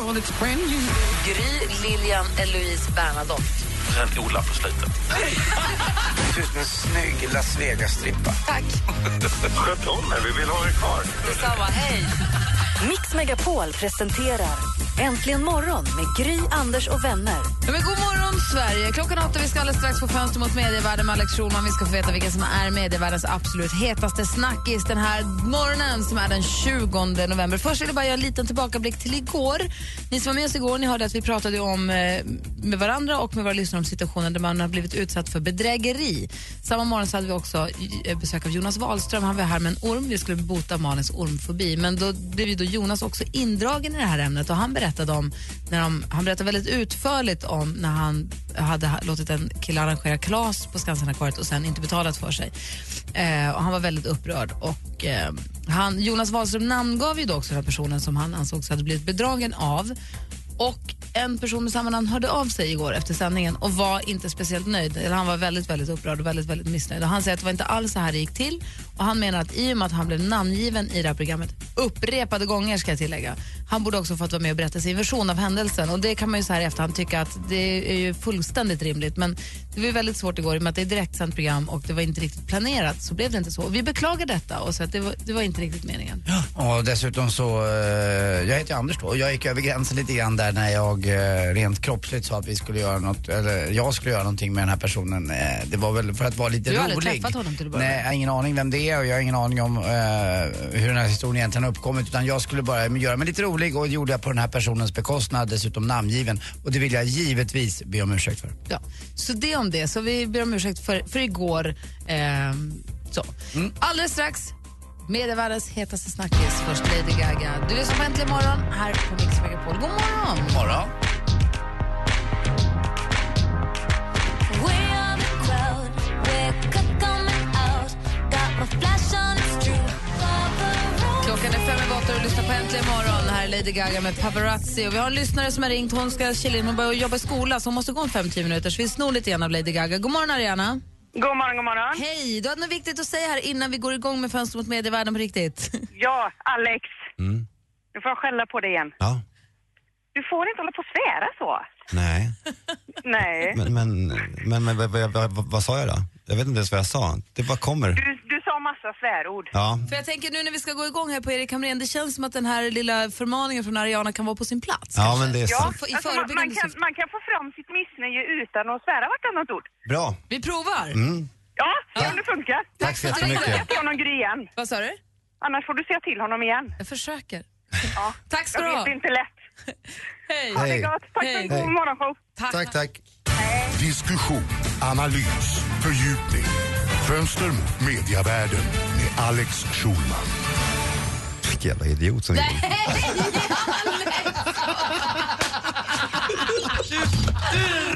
Gry, Lilian, Eloise, Bernadotte. Sen Ola på slutet. ser ut som en snygg Las Vegas-strippa. Tack. Sköt om er, vi vill ha er kvar. Detsamma, hej. Mix Megapol presenterar Äntligen morgon med Gry, Anders och vänner. Ja, men god morgon, Sverige! Klockan åtta. Vi ska alldeles strax få fönster mot medievärlden med Alex Schulman. Vi ska få veta vilken som är medievärldens absolut hetaste snackis den här morgonen som är den 20 november. Först vill jag bara göra en liten tillbakablick till igår. Ni som var med oss igår ni hörde att vi pratade om eh, med varandra och med våra lyssnare om situationen där man har blivit utsatt för bedrägeri. Samma morgon så hade vi också eh, besök av Jonas Wahlström. Han var här med en orm. Vi skulle bota Malins ormfobi. Men då blev ju då Jonas också indragen i det här ämnet och han berättade om när de, han berättade väldigt utförligt om när han hade låtit en kille arrangera kalas på Skansen-akvariet och sen inte betalat för sig. Eh, och han var väldigt upprörd. Och, eh, han, Jonas Wahlström namngav ju då också den här personen som han ansåg hade blivit bedragen av. Och en person med samma namn hörde av sig igår efter sändningen och var inte speciellt nöjd. Eller han var väldigt, väldigt upprörd och väldigt, väldigt missnöjd. Och han säger att det var inte alls så här det gick till. Och han menar att i och med att han blev namngiven i det här programmet upprepade gånger ska jag tillägga. Han borde också fått vara med och berätta sin version av händelsen. Och det kan man ju så här i efterhand tycka att det är ju fullständigt rimligt. Men det var väldigt svårt igår i och med att det är direktsänt program och det var inte riktigt planerat. Så blev det inte så. Och vi beklagar detta och så att det var, det var inte riktigt meningen. Ja, Och dessutom så, eh, jag heter Anders då och jag gick över gränsen lite grann där när jag eh, rent kroppsligt sa att vi skulle göra något, eller jag skulle göra någonting med den här personen. Eh, det var väl för att vara lite Du har rolig. aldrig träffat honom till att börja Nej, med? jag har ingen aning vem det är och jag har ingen aning om eh, hur den här historien egentligen har uppkommit utan jag skulle bara göra mig lite rolig och det gjorde jag på den här personens bekostnad, dessutom namngiven. Och det vill jag givetvis be om ursäkt för. Ja. Så det om det. Så vi ber om ursäkt för, för igår. Ehm, så. Alldeles strax, medievärldens hetaste snackis. Först Lady Gaga. Du lyssnar på Äntligen morgon här på Mix Megapol. God morgon! Morgon. Klockan är fem över åtta och lyssnar på Äntligen morgon. Här är Lady Gaga med Paparazzi. Och vi har en lyssnare som har ringt. Hon ska chilla in. Hon börjar jobba i skola så hon måste gå om fem, tio minuter. Så vi snor lite grann av Lady Gaga. God morgon Ariana. God morgon, god morgon. Hej! Du hade något viktigt att säga här innan vi går igång med Fönster mot medievärlden på riktigt. Ja, Alex. Nu får jag skälla på dig igen. Ja, Du får inte hålla på och svära så. nej. Nej. Men, men, men, men vad, vad, vad, vad sa jag då? Jag vet inte ens vad jag sa. Det bara kommer. Du, svärord. Ja, För jag tänker nu när vi ska gå igång här på Erik Hamrén, det känns som att den här lilla förmaningen från Ariana kan vara på sin plats. ja kanske. men det är Ja, sant. För- i alltså, man, kan, man kan få fram sitt missnöje utan att svära vartannat ord. Bra. Vi provar. Ja, om det funkar. Tack så Annars får du jättemycket. säga till honom Gry igen. Vad sa du? Annars får du säga till honom igen. Jag försöker. Ja. Tack ska Jag du vet, ha. det är inte lätt. Hej. Ha det gott. Tack för Hej. en god Hej. morgonshow. Tack, tack. Diskussion, analys, fördjupning. Fönster mot mediavärlden med Alex Schulman. Vilken jävla idiot som gjorde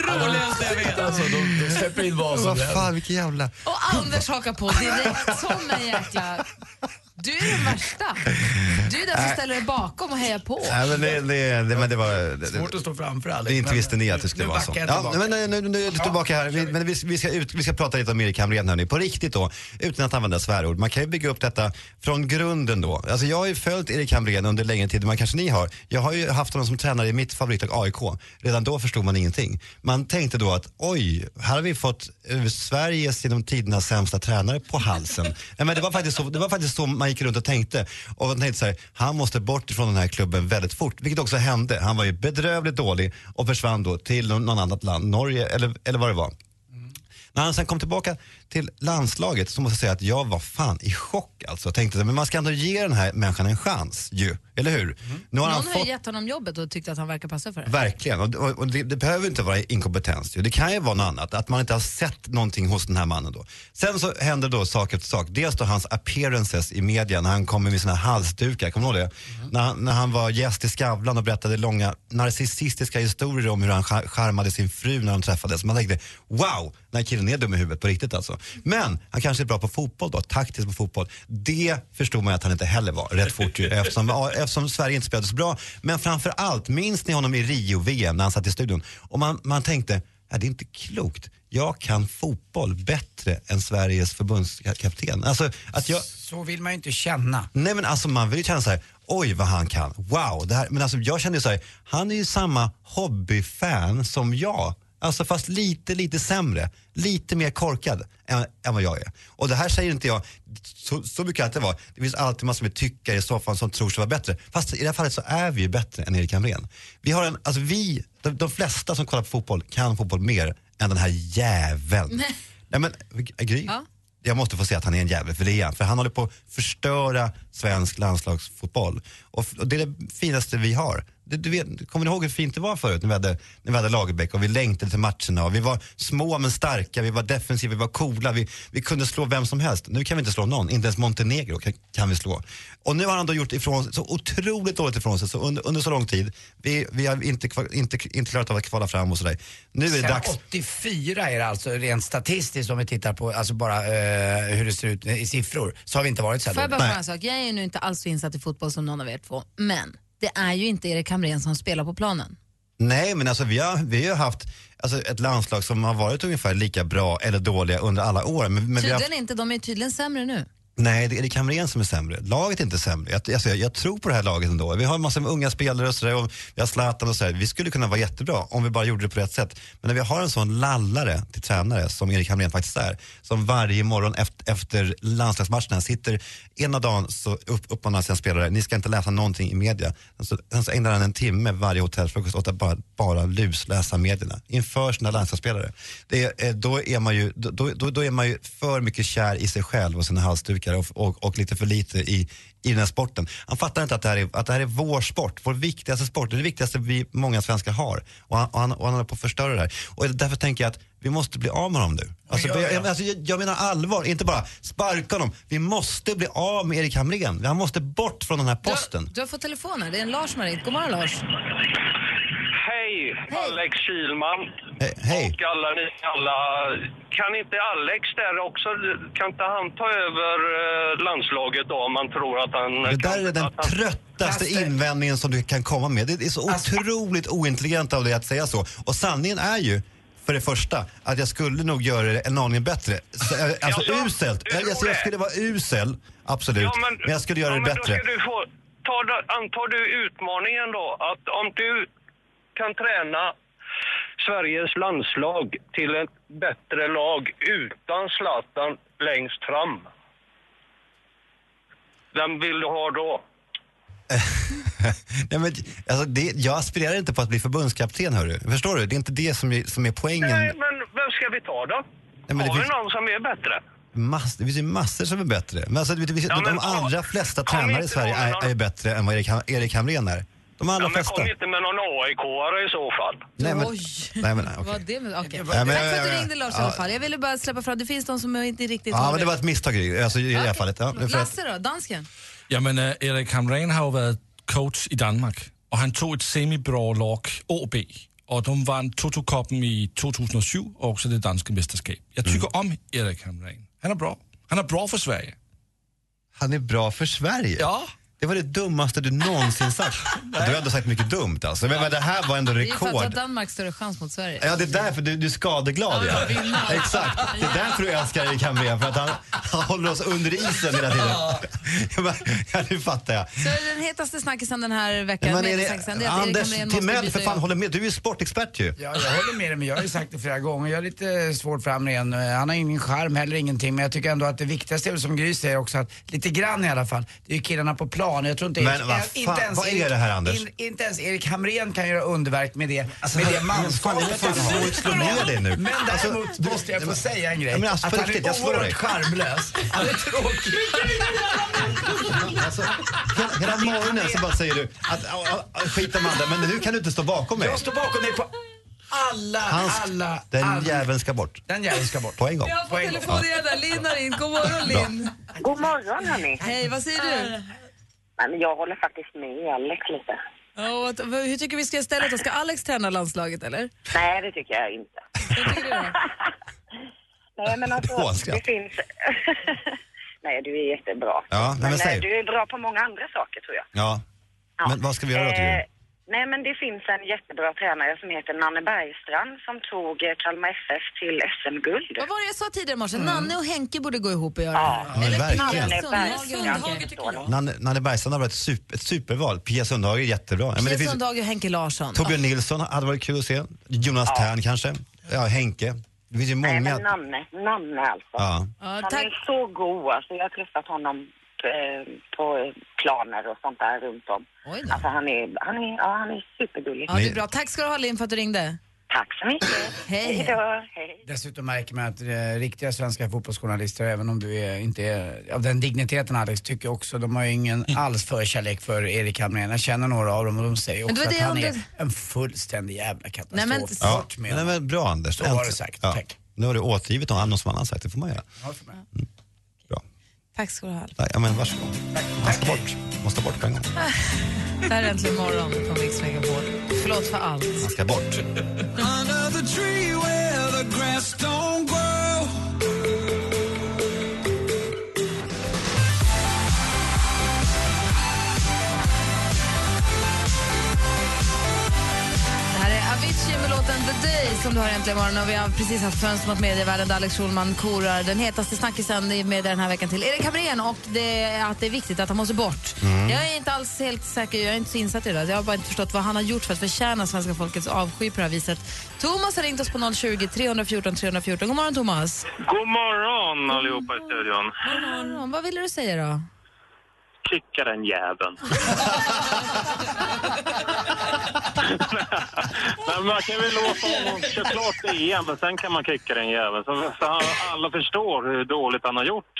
Roligaste jag vet. Alltså, de, de släpper in vad som Vad helst. fan, vilken jävla... Och Anders hakar på direkt som en jäkla... Du är den värsta. Du är den som ställer dig bakom och hejar på. Nej, men det, det, det, men det var... Det, Svårt att stå framför Alex. det inte men visste ni att det skulle nu vara så. jag Ja, men nu, nu, nu är jag tillbaka här. Vi, men vi, vi, ska ut, vi ska prata lite om Erik Hamrén hörni, på riktigt då, utan att använda svärord. Man kan ju bygga upp detta från grunden då. Alltså jag har ju följt Erik Hamrén under längre tid än man kanske ni har. Jag har ju haft honom som tränare i mitt favoritlag AIK. Redan då förstod man ingenting. Man tänkte då att oj, här har vi fått eh, Sveriges genom tiderna sämsta tränare på halsen. Nej, men det, var faktiskt så, det var faktiskt så man gick runt och tänkte. Och man tänkte så här, han måste bort från den här klubben väldigt fort, vilket också hände. Han var ju bedrövligt dålig och försvann då till någon annat land, Norge eller, eller vad det var. När han sen kom tillbaka till landslaget så måste jag säga att jag var fan i chock alltså. Jag tänkte, men man ska ändå ge den här människan en chans ju, eller hur? Nu har han Någon har ju fått gett honom jobbet och tyckte att han verkar passa för det. Verkligen, och, och, och det, det behöver inte vara inkompetens. ju. Det kan ju vara något annat, att man inte har sett någonting hos den här mannen då. Sen så händer då sak efter sak. Dels då hans appearances i media när han kommer med sina halsdukar, kommer du ihåg det? När, han, när han var gäst i Skavlan och berättade långa narcissistiska historier om hur han char- charmade sin fru när de träffades. Man tänkte, wow, den här killen är dum i huvudet på riktigt alltså. Men han kanske är bra på fotboll då, taktiskt på fotboll. Det förstod man att han inte heller var rätt fort ju, eftersom, eftersom Sverige inte spelade så bra. Men framför allt, minns ni honom i Rio-VM när han satt i studion? Och man, man tänkte, ja, det är inte klokt. Jag kan fotboll bättre än Sveriges förbundskapten. Alltså, att jag, Så vill man ju inte känna. Nej men alltså man vill ju känna så här, oj vad han kan, wow. Det här, men alltså jag kände så här, han är ju samma hobbyfan som jag. Alltså fast lite, lite sämre. Lite mer korkad än, än vad jag är. Och det här säger inte jag, så, så brukar det inte vara. Det finns alltid massor med tyckare i soffan som tror sig vara bättre. Fast i det här fallet så är vi ju bättre än Erik Hamrén. Vi har en, alltså vi, de, de flesta som kollar på fotboll kan fotboll mer än den här jäveln. Nej men, Gry, Ja. jag måste få säga att han är en jävel, för det är han. För han håller på att förstöra svensk landslagsfotboll. Och, och det är det finaste vi har. Det, du vet, kommer ni ihåg hur fint det var förut när vi hade, när vi hade Lagerbäck och vi längtade till matcherna och vi var små men starka, vi var defensiva, vi var coola, vi, vi kunde slå vem som helst. Nu kan vi inte slå någon, inte ens Montenegro kan, kan vi slå. Och nu har han då gjort ifrån, så otroligt dåligt ifrån sig så under, under så lång tid. Vi, vi har inte, inte, inte klarat av att kvala fram och sådär. Nu är det Sen dags. 84 är det alltså rent statistiskt om vi tittar på alltså bara eh, hur det ser ut i siffror så har vi inte varit så här Får jag bara fråga en sak? Jag är ju nu inte alls så insatt i fotboll som någon av er två, men det är ju inte Erik Hamrén som spelar på planen. Nej, men alltså vi har, vi har haft alltså, ett landslag som har varit ungefär lika bra eller dåliga under alla år. Men, men vi har Tydligen inte, de är tydligen sämre nu. Nej, det är Erik Hamrén som är sämre. Laget är inte sämre. Jag, alltså, jag, jag tror på det här laget ändå. Vi har en massa unga spelare och sådär och vi har Zlatan och sådär. Vi skulle kunna vara jättebra om vi bara gjorde det på rätt sätt. Men när vi har en sån lallare till tränare som Erik Hamrén faktiskt är, som varje morgon efter, efter landslagsmatchen sitter ena dagen så upp, uppmanar han sina spelare, ni ska inte läsa någonting i media. Sen så, sen så ägnar han en timme varje hotellfrukost åt att bara, bara lusläsa medierna inför sina landslagsspelare. Det eh, då, är man ju, då, då, då är man ju för mycket kär i sig själv och sina halsdukar och, och, och lite för lite i, i den här sporten. Han fattar inte att det, här är, att det här är vår sport, vår viktigaste sport, det är det viktigaste vi många svenskar har. Och han, och han, och han håller på att förstöra det här. Och därför tänker jag att vi måste bli av med honom nu. Alltså, gör jag, alltså, jag, jag menar allvar, inte bara sparka honom. Vi måste bli av med Erik Hamrén. Han måste bort från den här Du, posten. har- du har fått telefoner, det är en Lars som har ringt. God morgon Lars. Hej, Alex Kilman. He- Hej. Och alla ni alla. Kan inte Alex där också, kan inte han ta över eh, landslaget då om man tror att han... Det där kan, är den han, tröttaste Lasse. invändningen som du kan komma med. Det är så Alltså- otroligt ointelligent av dig att säga så. Och sanningen är ju, för det första, att jag skulle nog göra det en aning bättre. Så, eh, Alltså Jaså, uselt. Alltså, jag det? skulle vara usel, absolut. men, jag skulle göra ja, det men bättre. Då ska du få, ta, antar du utmaningen då att om du kan träna Sveriges landslag till ett bättre lag utan Zlatan längst fram. Vem vill du ha då? Nej, men, alltså, det, jag aspirerar inte på att bli förbundskapten, hörru. Förstår du? Det är inte det som är, som är poängen. Nej, men vem ska vi ta då? men det har vi finns- någon som är bättre? Mass, det finns ju massor som är bättre. Men alltså, det, det, Ja, men de allra flesta tränare i Sverige är, är bättre än vad Erik, Erik Hamrén är. De allra Ja, men flesta. kom inte med någon AIK-are i så fall. Nej, men, Oj. nej, men, okej. Vad det med, okej. Ja, men- Tack för att ja, du ja, ringde Lars i ja. alla fall. Jag ville bara släppa fram, det finns de som inte riktigt Ja, har men det var ett misstag i, alltså, i det här fallet. Ja, Lasse då, dansken? Jamen, øh, Erik Hamrén har jo været coach i Danmark, og han tog et semi-bra lag, OB, og de vann Toto-koppen i 2007, og også det danske mesterskab. Jeg tycker om Erik Hamrén. Han är bra. Han är bra för Sverige. Han är bra för Sverige? Ja. Det var det dummaste du någonsin sagt. du har ändå sagt mycket dumt alltså. Men, men det här var ändå Det är för att rekord. Danmark större chans mot Sverige. Ja, det är därför du, du är skadeglad. Ja. Exakt. Det är därför du älskar Erik Hamrén, för att han, han håller oss under isen hela tiden. Ja, nu fattar jag. Så den hetaste snackisen den här veckan, Men är det det, är att Anders Timell, för fan, håller med. Du är ju sportexpert ju. Ja, jag håller med dig, men jag har ju sagt det flera gånger. Jag har lite svårt för Hamrén. Han har ingen charm heller, ingenting. Men jag tycker ändå att det viktigaste är som Gry säger också, att lite grann i alla fall, det är ju killarna på plan plan. Jag tror inte Men vad inte fan, ens vad är Erik- det här, Anders? In, inte ens Erik Hamrén kan göra underverk med det, Alltså, med vad- det manskapet får han du har. slå ner dig nu. Men Alltså, däremot du- måste jag få säga en grej. Ja, men alltså, att han riktigt, är jag slår dig. oerhört charmlös. Han är tråkig. Alltså, hela, hela morgonen så bara säger du att ja, ja, skit om andra, men nu kan du inte stå bakom mig. Jag står bakom dig på alla, Hans, alla, den alla. jäveln ska bort. Den jäveln ska bort. På en gång. Jag har fått telefon igen där. Linn har ringt. God morgon Linn. God morgon hörni. Hej, vad säger du? Nej, men jag håller faktiskt med Alex lite. Ja, och att- hur tycker vi ska ställa det? Ska Alex träna landslaget eller? Nej, det tycker jag inte. Vad tycker du då? Nej, men alltså, det finns... Nej, du är jättebra. Ja, men men säg. eh, du är bra på många andra saker tror jag. Ja. Men vad ska vi göra då tycker Eh, du? Nej, men det finns en jättebra tränare som heter Nanne Bergstrand som tog eh, Kalmar FF till SM-guld. Vad var det jag sa tidigare i morse? Nanne och Henke borde gå ihop och göra Ja, det men verkligen. Nanne Sundhage Bergstrand. Nanne, Nanne Bergstrand har varit ett, super, ett superval. Pia Sundhage är jättebra. Ja, Pia finns, Sundhage och Henke Larsson. Torbjörn Nilsson hade varit kul att se. Jonas Tern kanske. Ja, Henke. Det finns ju Nej, många. men Nanne, Nanne alltså. Ja. Ja, Han tack. är så god alltså. Jag har träffat honom eh, på planer och sånt där runt om. Oj då. Alltså han är, han är, ja, han är supergullig. Ja, det är bra. Tack ska du ha Linn för att du ringde. Tack så mycket. Hej. Hej då. Hej. Dessutom märker man att eh, riktiga svenska fotbollsjournalister, även om du är, inte är av den digniteten Alex, tycker också, de har ju ingen alls förkärlek för Erik Hamrén. Jag känner några av dem och de säger också att han är en fullständig jävla katastrof. Nej, men- Ja, Bort med men det är honom. väl bra Anders. Så har du sagt, Ja. tack. Nu har du återgivit någon någon som annan sagt, det får man göra. Ja, för mig. Bra. Tack ska du ha. Nej, Ja, men varsågod. Måste bort. Måste bort på en gång. Det här är Äntligen morgon från Mix Megapol. Förlåt för allt. Man ska bort. Låten The Day som du har äntligen morgon och vi har precis haft fönster mot medievärlden där Alex Schulman korar den hetaste snackisen i media den här veckan till Erik Hamrén och det, att det är viktigt att han måste bort. Jag är inte alls helt säker, jag är inte så insatt i det. Jag har bara inte förstått vad han har gjort för att förtjäna svenska folkets avsky på det här viset. Thomas har ringt oss på 020 314 314. God morgon Thomas. God morgon allihopa i studion. God morgon. Vad ville du säga då? Kicka den jäveln. men man kan väl låta honom köra klart EM, men sen kan man kicka den jäveln. Så, så han- alla förstår hur dåligt han har gjort.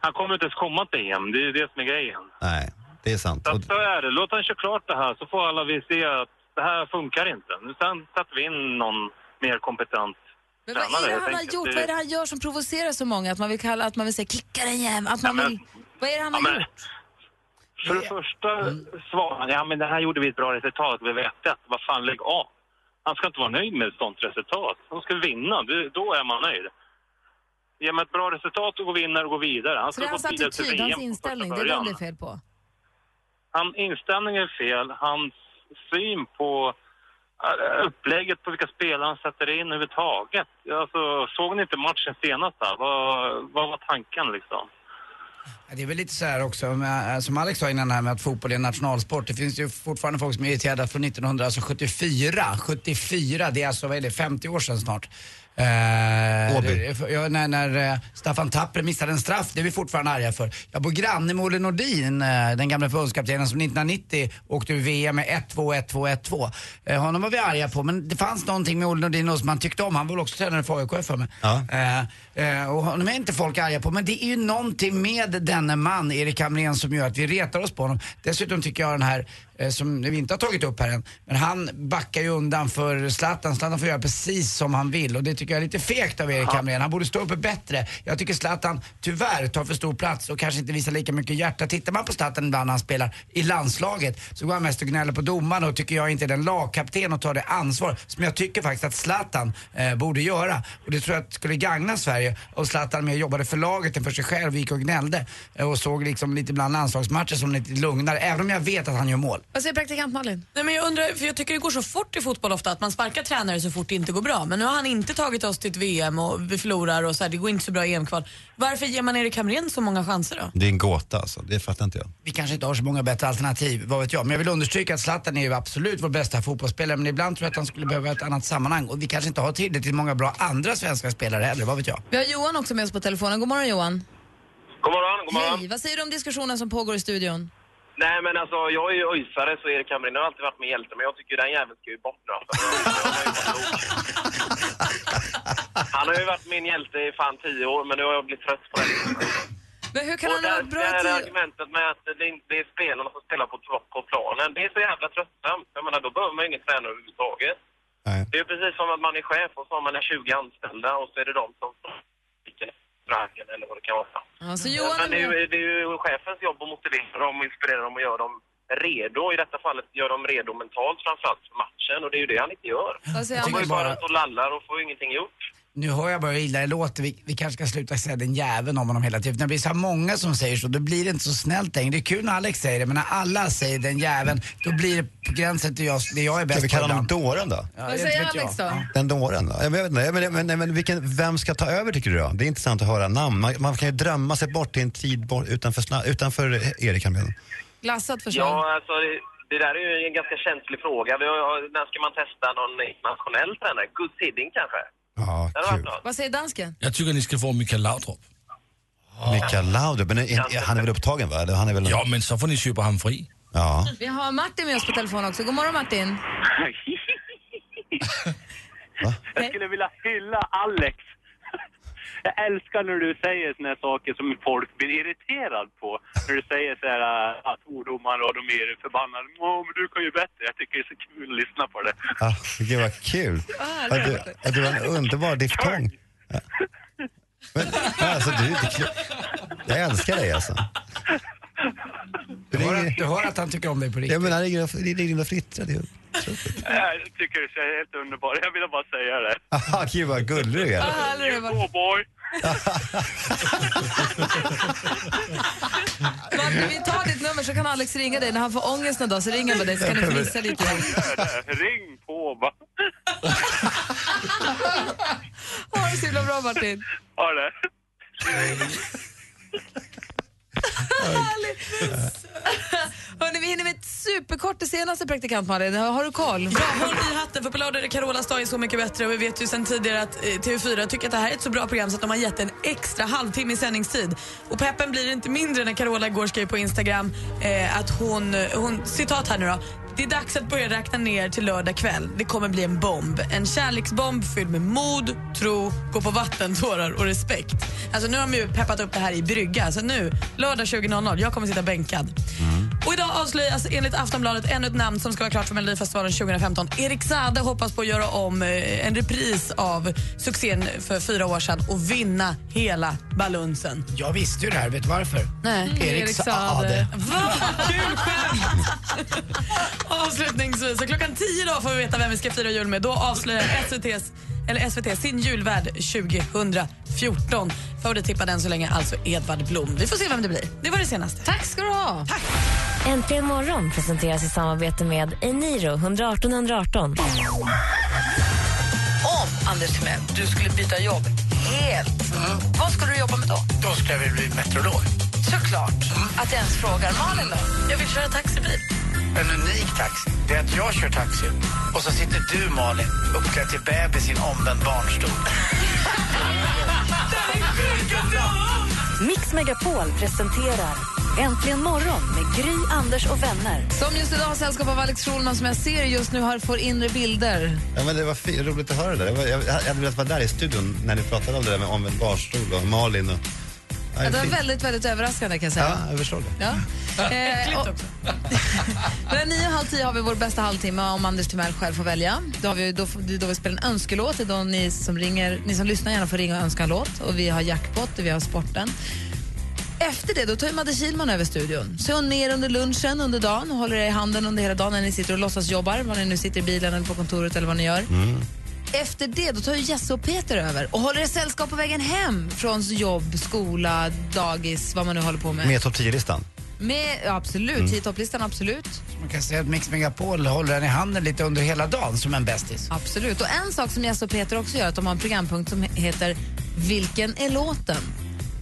Han kommer inte ens komma till EM, det är det som är grejen. Nej, det är sant. Så, så är det. Låt han köra klart det här så får alla vi se att det här funkar inte. Sen sätter vi in någon mer kompetent Men vad är det han har gjort? Det- Vad är det han gör som provocerar så många? Att man vill, kalla, att man vill säga kicka den jäveln, att man Ja, men- vill... Vad är det han Ja, har men- gjort? För det första svarar han, ja men det här gjorde vi ett bra resultat, vi vet det. Vad fan, lägg av. Han ska inte vara nöjd med ett sånt resultat. Han ska vinna, då är man nöjd. Ge mig ett bra resultat och gå vinner och gå vidare. Han Så ska det är hans attityd, hans inställning, det är den det är fel på. Han, inställningen är fel, hans syn på äh, upplägget på vilka spelare han sätter in överhuvudtaget. Alltså, såg ni inte matchen senast? Vad, vad var tanken liksom? Det är väl lite så här också, eh, som Alex sa innan här med att fotboll är en nationalsport. Det finns ju fortfarande folk som är irriterade från 1974. 74, det är alltså, vad är det, 50 år sedan snart. Eh, Åby. ja, när, när eh, Staffan Tapper missade en straff, det är vi fortfarande arga för. Jag bor granne med Olle Nordin, eh, den gamla förbundskaptenen som 1990 åkte ur VM med 1-2, 1-2, 1-2. Eh, honom var vi arga på, men det fanns någonting med Olle Nordin som man tyckte om. Han var väl också tränare för AIK för mig. Ja. Eh, och honom är inte folk arga på, men det är ju någonting med denne man, Erik Hamrén, som gör att vi retar oss på honom. Dessutom tycker jag den här, som vi inte har tagit upp här än, men han backar ju undan för Zlatan. Zlatan får göra precis som han vill och det tycker jag är lite fegt av Erik Hamrén. Han borde stå uppe bättre. Jag tycker Zlatan tyvärr tar för stor plats och kanske inte visar lika mycket hjärta. Tittar man på Zlatan ibland när han spelar i landslaget så går han mest och gnäller på domarna och tycker jag inte är den lagkapten och tar det ansvar som jag tycker faktiskt att Zlatan eh, borde göra. Och det tror jag skulle gagna Sverige och Zlatan mer jobbade för laget än för sig själv, gick och gnällde eh, och såg liksom lite ibland landslagsmatcher som lite lugnare, även om jag vet att han gör mål. Vad säger praktikant Malin? Nej, men jag undrar, för jag tycker det går så fort i fotboll ofta att man sparkar tränare så fort det inte går bra. Men nu har han inte tagit oss till ett VM och vi förlorar och så här, det går inte så bra i EM-kval. Varför ger man Erik Hamrén så många chanser då? det är en gåta alltså, det fattar inte jag. Vi kanske inte har så många bättre alternativ, vad vet jag. Men jag vill understryka att Zlatan är ju absolut vår bästa fotbollsspelare men ibland tror jag att han skulle behöva ett annat sammanhang och vi kanske inte har tillräckligt många bra andra svenska spelare heller, vad vet jag. Vi har Johan också med oss på telefonen. God morgon Johan. God morgon, god morgon. Hej, vad säger du om diskussionen som pågår i studion? Nej men alltså jag är ju öisare så Erik Hamrén har alltid varit min hjälte men jag tycker den jäveln ska ju bort nu alltså. Han har ju varit min hjälte i fan tio år men nu har jag blivit trött på det. Men hur kan Och han det, ha bra det här argumentet med att det, inte- är spelarna som spelar på, på planen, det är så jävla tröttsamt. Jag menar, då behöver man ju ingen tränare överhuvudtaget. Det är ju precis som att man är chef och så har man är 20 anställda och så är det de som restaurangen eller vad det kan vara. Ja, så Johan Men det är, ju, det är ju chefens jobb att motivera dem och inspirera dem och göra dem redo. I detta fallet gör dem redo mentalt framförallt för matchen och det är ju det han inte gör. Säger Han går ju bara och lallar och får ingenting gjort. Nu hör jag bara hur illa det låter. Vi, vi kanske ska sluta säga den jäveln om honom hela tiden. När det blir så många som säger så, då blir det inte så snällt längre. Det är kul när Alex säger det, men när alla säger den jäveln, då blir det på gränsen till jag, det jag är bäst Ska vi på kalla honom dåren då? Ja, Vad säger. Alex då? Den dåren då? Jag vet inte, men, men, men, men vilken, vem ska ta över tycker du då? Det är intressant att höra namn. Man, man kan ju drömma sig bort till en tid bort, utanför, utanför Erik Hamrén. Glassat förslag. Ja, alltså det, det där är ju en ganska känslig fråga. Vi har, när ska man testa någon internationell tränare? Gus Hiddink kanske? Ja, Det något. Vad säger dansken? Jag tycker ni ska få Mikael Laudrup. Mikael Laudrup, men är- han är väl upptagen va? Eller Han är väl... Ja, men så får ni köpa honom fri. Ja. Vi har Martin med oss på telefon också. God morgon Martin. Jag skulle vilja hylla Alex. Jag älskar när du säger såna här saker som folk blir irriterad på. När du säger så här äh, att ungdomar och de är förbannade. Åh, men du kan ju bättre. Jag tycker det är så kul att lyssna på det. Ah, gud vad kul. Ja, du, du har en underbar diftong. Ja. Men, alltså, du, det, är kul. jag älskar dig alltså. Du hör, du hör att han tycker om dig på riktigt. Ja, men han ligger och- är Jag tycker det är helt underbart. Jag ville bara säga det. Aha, gud vad gullig du är. Oh boy! Martin, vi tar ditt nummer så kan Alex ringa dig när han får ångest en dag. Så ringer han dig så kan ni fnissa lite. Ring på va? Ha det så himla bra Martin. Ha det. Hörrni, vi hinner med ett superkort det senaste praktikant Malin. Har, du koll? Ja, håll i hatten för på lördag är det Carolas dag är Så mycket bättre och vi vet ju sedan tidigare att eh, TV4 tycker att det här är ett så bra program så att de har gett en extra halvtimme i sändningstid. Och peppen blir inte mindre när Carola igår skrev på Instagram eh, att hon, eh, hon, citat här nu då, det är dags att börja räkna ner till lördag kväll. Det kommer bli en bomb. En kärleksbomb fylld med mod, tro, gå på vatten, tårar och respekt. Alltså nu har de ju peppat upp det här i brygga. Så nu, lördag 20.00, jag kommer sitta bänkad. Mm. Och idag avslöjas enligt Aftonbladet ännu ett namn som ska vara klart för Melodifestivalen 2015. Erik Saade hoppas på att göra om eh, en repris av succén för fyra år sedan och vinna hela balunsen. Jag visste ju det här, vet du varför? Nej. Erik Saade. Va? Kul skämt! Avslutningsvis, så klockan 10 då får vi veta vem vi ska fira jul med. Då avslöjar SVTs, eller SVT sin julvärd 2014. Favorittippad än så länge alltså Edvard Blom. Vi får se vem det blir. Det var det senaste. Tack ska du ha. Tack. Äntligen morgon presenteras i samarbete med Eniro 118 118. Om, Anders Timell, du skulle byta jobb helt, vad skulle du jobba med då? Då skulle jag bli meteorolog. Såklart. Att jag ens frågar. Malin då? Jag vill köra taxibil. En unik taxi, det är att jag kör taxi och så sitter du Malin uppklädd till bebis i en omvänd barnstol. Mix Megapol presenterar Äntligen morgon med Gry, Anders och vänner. Som just idag har sällskap av Alex Schulman som jag ser just nu har, får inre bilder. Ja, men det var fi- roligt att höra det. där. Jag, var- jag, jag hade velat vara där i studion när ni pratade om det där med omvänd barstol och Malin. Och, ja, det var fint. väldigt, väldigt överraskande kan jag säga. Ja, jag förstår det. Ja. Eh, och, Mellan nio och halv tio har vi vår bästa halvtimme om Anders Timell själv får välja. Då, har vi, då, då vi spelar en önskelåt. Det är då ni som, ringer, ni som lyssnar gärna får ringa och önska en låt. Och vi har jackpot och vi har sporten. Efter det då tar Madde Kihlman över studion. Så är hon ner under lunchen under dagen och håller er i handen under hela dagen när ni sitter och låtsas jobbar, var ni nu sitter i bilen eller på kontoret eller vad ni gör. Efter det då tar ju Jesse och Peter över och håller er sällskap på vägen hem från jobb, skola, dagis, vad man nu håller på med. Med topp 10-listan. Med, ja, absolut, Mm. mm. topplistan absolut. Man kan säga att Mix Megapol håller den i handen lite under hela dagen som en bästis. Absolut. Och en sak som Jesse och Peter också gör, att de har en programpunkt som heter Vilken är låten?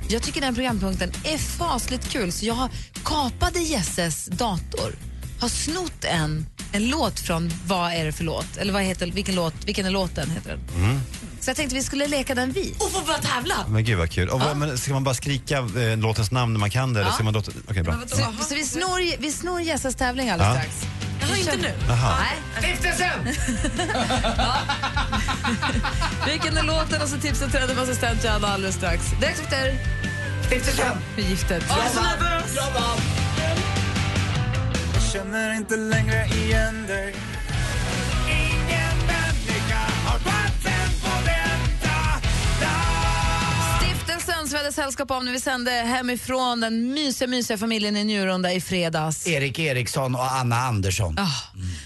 Jag tycker den programpunkten är fasligt kul så jag har kapade Jesses dator, har snott en en låt från Vad är det för låt? Eller vad heter, vilken, låt, vilken är låten? Heter den. Mm. Så jag tänkte vi skulle leka den vi. Och få börja tävla! Men gud vad kul. Och, vad- men ska man bara skrika eh, låtens namn när man kan det? Eller Ja. ska man låta... Okej, bra. Så, så vi snor, vi snor Jessas tävling alldeles Ja. strax. Jaha, inte nu? Nej. Stiftelsen! Vilken är låten och så tipsar trädde assistent Johanna alldeles strax. Direkt efter Stiftelsen med giftet. Jag är så nervös! Jag känner inte längre igen dig Som vi hade sällskap av när vi sände hemifrån den mysiga, mysiga familjen i Njurunda i fredags. Erik Eriksson och Anna Andersson. Ja.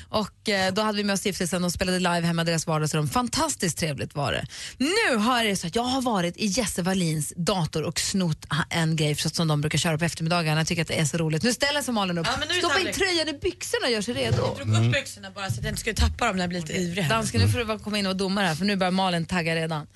Och eh, då hade vi med oss stiftelsen och spelade live hemma i deras vardagsrum. Fantastiskt trevligt var det. Nu har det så att jag har varit i Jesse Wallins dator och snott en grej så som de brukar köra på eftermiddagarna. Jag tycker att det är så roligt. Nu ställer sig Malin upp. Ja, men nu är det Stoppa in tröjan i byxorna och gör sig redo. Jag drog upp byxorna bara så att jag inte skulle tappa dem när jag blir lite ivrig. Dansken, nu får du komma in och vara domare här för nu börjar Malin tagga redan.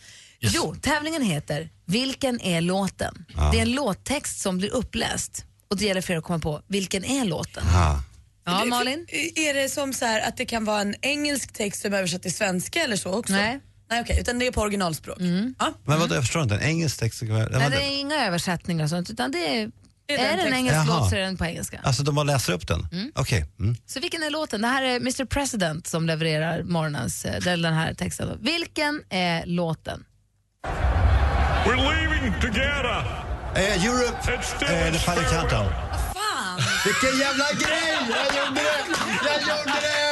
Jo, tävlingen heter Vilken är låten? Ja. Det är en låttext som blir uppläst och det gäller för er att komma på vilken är låten? Aha. Ja, Det- Malin? Är det som så här att det kan vara en engelsk text som översatt till svenska eller så också? Nej. Nej okej, utan det är på originalspråk. Ja. Men vadå, jag förstår inte. En engelsk text? Nej, det är inga översättningar och sånt utan det är, är är, den det en texten. engelsk Jaha. låt så är den på engelska. Alltså de bara läser upp den? Okej. Mm. Så vilken är låten? Det här är Mr President som levererar morgonens, eh, den här texten. Vilken är låten? We're leaving together Eh, Europe, eh, The Final Countdown. Fan! Vilken jävla grej! Jag gjorde det! Jag gjorde det!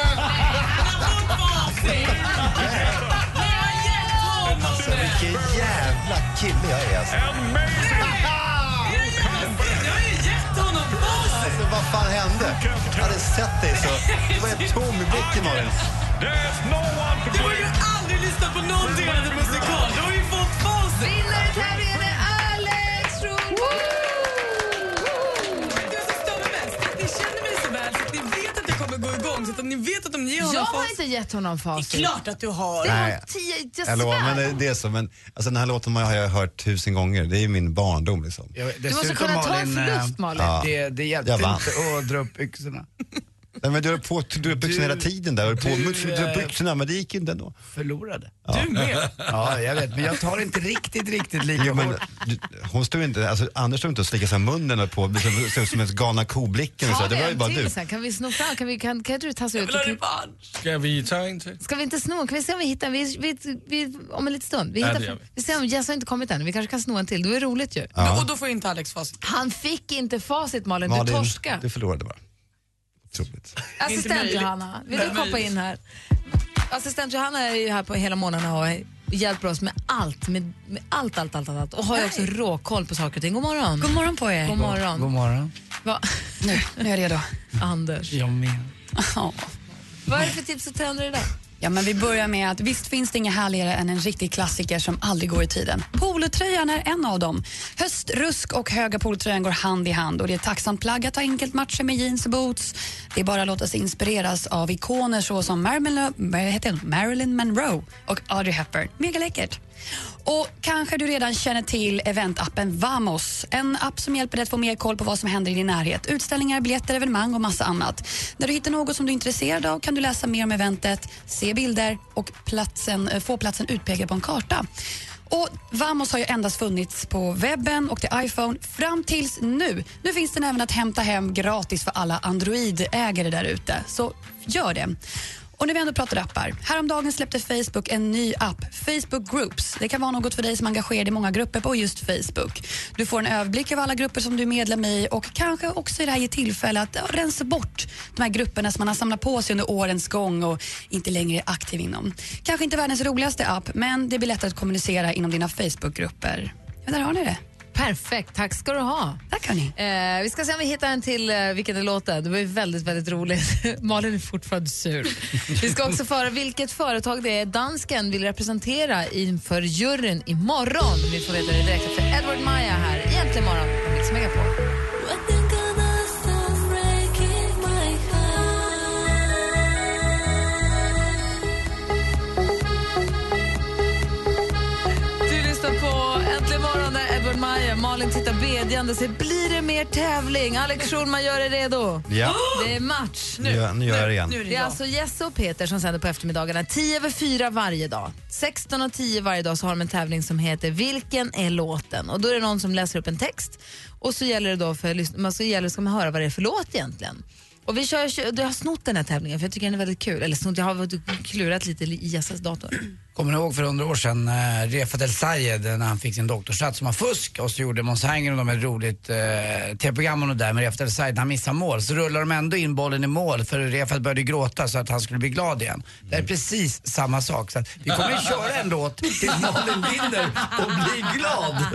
Alltså vilken jävla kille jag är alltså. Alltså vad fan hände? Jag hade sett dig så... Du var helt tom i blicken Malin. Du har ju aldrig lyssnat på någon delad musikal. Du har ju fått facit. Vinnare i tävlingen är Alex Schulman! Det som stör mig mest är att ni känner mig så väl så att ni vet att jag kommer gå igång. Så att ni vet att om ni ger honom Jag har facit- inte gett honom facit. Det är klart att du har. Det tio, jag Jag lovar, men svär. det, det är så. Men alltså, den här låten har jag hört tusen gånger. Det är ju min barndom liksom. Ja, måste dessutom, kunna ta en förlust, eh, Malin. Ja. Det, det hjälpte Jag vann. inte att dra upp byxorna. Nej, men du har på, du har byxorna hela tiden där. Du, på, Du, du, du, eh, byxorna, men det gick inte ändå. Förlorade. Du med. Ja, jag vet, men jag tar inte riktigt, riktigt lika Jo, men, hårt. du, hon stod inte, alltså, Anders stod inte och slickade sig i munnen och på, liksom, ut som en galna ko-blicken. och så. Det var ju bara du. sen. Kan vi sno fram? Kan, vi, kan, kan du ta sig ut? vill ha. Ska vi ta en till? Ska vi inte sno? Kan vi se om vi hittar vi, vi, vi, om en liten stund? Vi, Ja, hittar, gör vi. vi ser om Jess har inte kommit än. Vi kanske kan sno en till. Det är roligt ju. Ja. Och då får inte Alex facit. Han fick inte facit Malin, du Malin, torska. Du förlorade bara. Otroligt. Assistent. Johanna, vill du möjligt. in här? Assistent Johanna är ju här på hela morgonen och hjälper oss med allt, med, med allt, allt, allt, allt. Och har ju också råkoll på saker och ting. God morgon. God morgon på er. God morgon. God morgon. Va? Nu, nu är jag redo. Anders, Jag med. Ja. vad är det för tips och trender idag? Ja, men vi börjar med att visst finns det inga härligare än en riktig klassiker som aldrig går i tiden. Polotröjan är en av dem. Höstrusk och höga polotröjan går hand i hand och det är ett tacksamt plagg att ha enkelt matcha med jeans och boots. Det är bara att låta sig inspireras av ikoner såsom Marilyn. Marilyn Monroe och Audrey Hepburn. Mega läckert. Och kanske du redan känner till eventappen Vamos. En app som hjälper dig att få mer koll på vad som händer i din närhet. Utställningar, biljetter, evenemang och massa annat. När du hittar något som du är intresserad av kan du läsa mer om eventet, se bilder och platsen, eh, få platsen utpekad på en karta. Och Vamos har ju endast funnits på webben och till iPhone fram tills nu. Nu finns den även att hämta hem gratis för alla Android-ägare där ute. Så gör det. Och när vi ändå pratar appar. Häromdagen släppte Facebook en ny app, Facebook Groups. Det kan vara något för dig som är engagerad i många grupper på just Facebook. Du får en överblick över alla grupper som du är medlem i och kanske också i det här ge tillfälle att ja, rensa bort de här grupperna som man har samlat på sig under årens gång och inte längre är aktiv inom. Kanske inte världens roligaste app, men det blir lättare att kommunicera inom dina Facebookgrupper. Ja, där har ni det. Perfekt, tack ska du ha. Tack hörni. Eh, vi ska se om vi hittar en till eh, vilken är låten. Det var ju väldigt, väldigt roligt. Malin är fortfarande sur. Vi ska också föra vilket företag det är dansken vill representera inför juryn imorgon. Vi får veta det direkt efter Edward Maja här i Äntligen morgon på Mix Megapol. Maja. Malin tittar bedjande och säger, blir det mer tävling? Alex Schulman, gör er redo. Ja. Det är match. Nu gör- nu gör jag det igen. Nu är det, alltså Jesse och Peter som sänder på eftermiddagarna 10 över 4 varje dag. 16 och 10 varje dag så har de en tävling som heter Vilken är låten? Och då är det någon som läser upp en text och så gäller det då för lys- man så gäller, ska man höra vad det är för låt egentligen. Och vi kör, jag har snott den här tävlingen för jag tycker den är väldigt kul. Eller snott, jag har klurat lite i Jesses dator. Kommer ni ihåg för hundra år sedan eh, Refat El Sayed när han fick sin doktorshatt som var fusk och så gjorde Måns Herngren och de ett roligt eh, tv-program det där med Refat El Sayed när han missade mål så rullar de ändå in bollen i mål för Refat började gråta så att han skulle bli glad igen. Det är precis samma sak så att vi kommer att köra en låt tills Malin vinner och blir glad.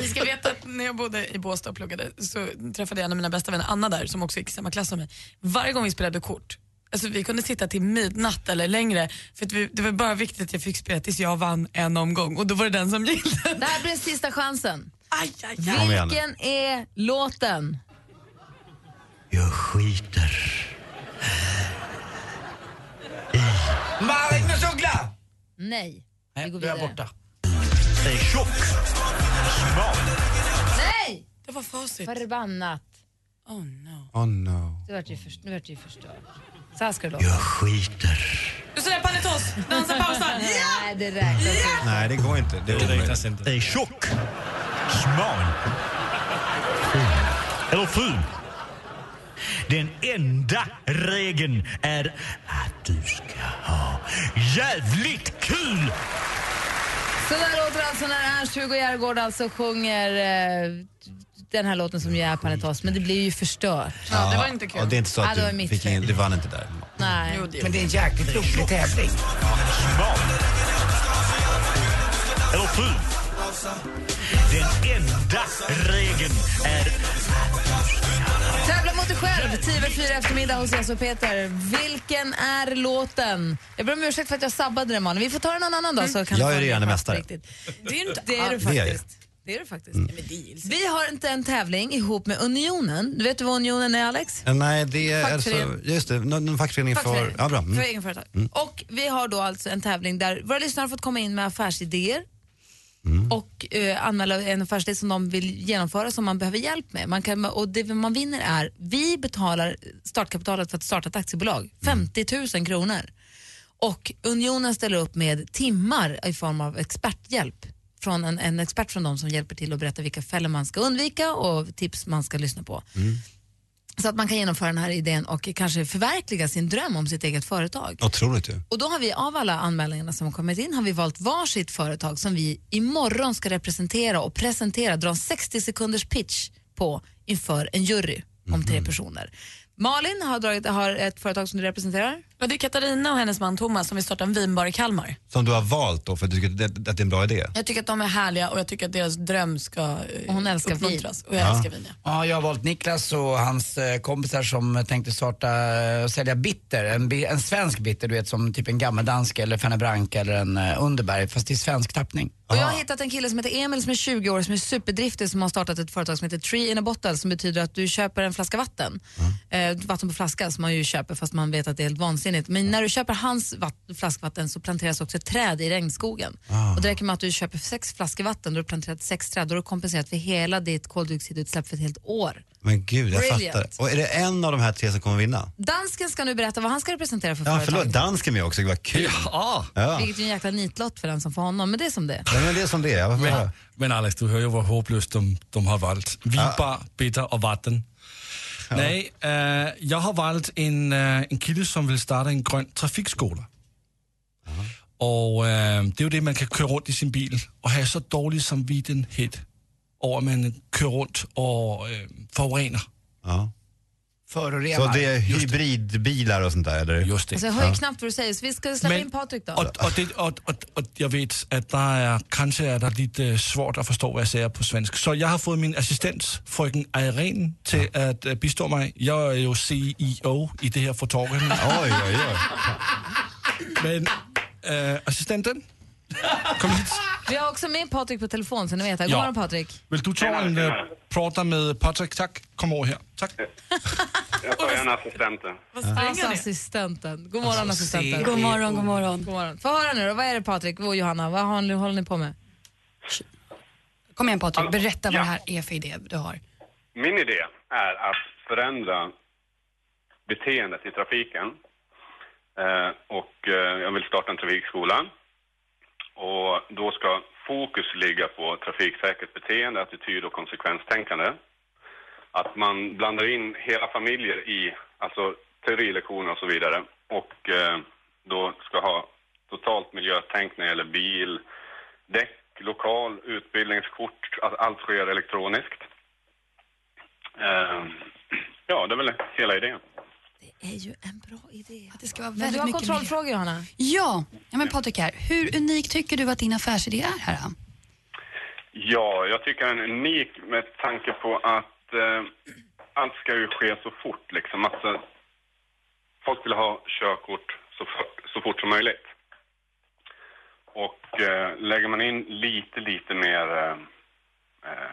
Ni ska veta att när jag bodde i Båstad och pluggade så träffade jag en av mina bästa vänner, Anna där, som också gick i samma klass som mig. Varje gång vi spelade kort, alltså vi kunde sitta till midnatt eller längre, för att vi, det var bara viktigt att jag fick spela tills jag vann en omgång och då var det den som gillade. Det här blir den sista chansen. Aj, aj, nu. Vilken är låten? Jag skiter Magnus Uggla! Nej. Nej, går du är vidare. borta. Är tjock, smal. Nej! Det var facit. Förbannat. Oh no. Oh no. Nu vart ju förstört. Så här ska det låta. Jag skiter. Du säger Panetos, dansa pausar. Nej, det räknas inte. Nej, det går inte. Det är omöjligt. Det är tjock, smal. Eller ful. Den enda regeln är att du ska ha jävligt kul. Så där låter det alltså när Ernst-Hugo Järegård alltså sjunger eh, den här låten som ju är Panetos, men det blir ju förstört. Ja, det var inte kul. Och det är inte så Ja, att det var du, mitt fick fel. in, du vann inte där. Nej. Men det är en jäkligt rolig tävling. Eller. Den enda regeln är Tävla mot dig själv, 10 över 4 eftermiddag hos Jess och Peter. Vilken är låten? Jag ber om ursäkt för att jag sabbade det Malin. Vi får ta den någon annan dag. Så kan Jag är regerande det mästare. riktigt. Det är inte Det är du Det är jag. faktiskt. Det är du faktiskt. Vi har inte en tävling ihop med Unionen. Du vet vad Unionen är Alex? Eh, Nej, det är alltså, Fackförening. just det, någon någon fackförening för... Fackförening. Ja, bra. För Mm. egenföretag. Och vi har då alltså en tävling där våra lyssnare har fått komma in med affärsidéer Mm. och eh, anmäla en affärsidé som de vill genomföra som man behöver hjälp med. Man kan, och det man vinner är, vi betalar startkapitalet för att starta ett aktiebolag, 50 000 kronor. Och Unionen ställer upp med timmar i form av experthjälp från en, en expert från dem som hjälper till att berätta vilka fällor man ska undvika och tips man ska lyssna på. Så att man kan genomföra den här idén och kanske förverkliga sin dröm om sitt eget företag. Otroligt ju. Och då har vi av alla anmälningarna som har kommit in har vi valt varsitt företag som vi imorgon ska representera och presentera, dra en 60 sekunders pitch på inför en jury om tre personer. Malin har, dragit, har ett företag som du representerar. Ja, det är Katarina och hennes man Thomas som vill starta en vinbar i Kalmar. Som du har valt då för att du tycker att det, att det är en bra idé. Jag tycker att de är härliga och jag tycker att deras dröm ska eh, Och hon älskar vin. Och jag älskar vin, ja. Ja, jag har valt Niklas och hans eh, kompisar som tänkte starta eh, och sälja bitter. En, en svensk bitter, du vet som typ en gammeldansk eller Fernet Branca eller en Underberg, fast i svensk tappning. Och jag har hittat en kille som heter Emil som är 20 år som är superdriftig som har startat ett företag som heter Tree in a Bottle som betyder att du köper en flaska vatten. Eh, vatten på flaska som man ju köper fast man vet att det är helt vansinnigt. Men när du köper hans vatt- flaskvatten så planteras också ett träd i regnskogen. Och det räcker med att du köper sex flaskor vatten, då har du planterat sex träd, då har du kompenserat för hela ditt koldioxidutsläpp för ett helt år. Men gud, jag Brilliant. fattar. Och är det en av de här tre som kommer vinna? Dansken ska nu berätta vad han ska representera för Ja, förlåt. Dansken med också, vad kul. Ja. Ja. Vilket är en jäkla nitlott för den som får honom, men det är som det ja men det är som det är. Höra. Men Alex, du hör ju vad hopplöst de, de har valt. Vinbar, bitter och vatten. Nej, eh, jag har valt en, eh, en kille som vill starta en grön trafikskola. Och eh, det är ju det, man kan köra runt i sin bil och ha så dålig samvittighet över att man kör runt och förorenar. Ja. Förorenar. Så det är hybridbilar och sånt där, eller? Just det. Alltså, jag hör ju knappt vad du säger, så vi ska släppa Men- in Patrik då. Och, och, det, och, och, och jag vet att der är, kanske är det lite svårt att förstå vad jag säger på svenska. Så jag har fått min assistent, fröken Irene, till att eh, bistå mig. Jag är ju CEO i det här företaget. Oj, oj, oj. Men äh, assistenten, kom hit. Vi har också med Patrik på telefon så ni vet. God Ja. morgon Patrik. Vill du ta en äh, prata med Patrik? Tack, kom över här. Tack. Jag tar gärna assistenten. Alltså assistenten. God morgon Alltså, assistenten. God morgon, god morgon. God morgon. Få höra nu då, vad är det Patrik och Johanna, vad har ni, håller ni på med? Kom igen Patrik, berätta vad det här är för idé du har. Min idé är att förändra beteendet i trafiken. Eh, och eh, jag vill starta en trafikskola. Och då ska fokus ligga på trafiksäkert beteende, attityd och konsekvenstänkande. Att man blandar in hela familjer i, alltså teorilektioner och så vidare. Och eh, då ska ha totalt miljötänk när det gäller bil, däck, lokal, utbildningskort, att allt sker elektroniskt. Eh, ja, det är väl hela idén. Det är ju en bra idé. Att det ska vara Men väldigt du har mycket kontrollfrågor. Johanna. Ja, ja men Patrik här. Hur unik tycker du att din affärsidé är här? då? Ja, jag tycker den är unik med tanke på att eh, allt ska ju ske så fort liksom. Alltså, folk vill ha körkort så fort, så fort som möjligt. Och eh, lägger man in lite, lite mer eh, eh,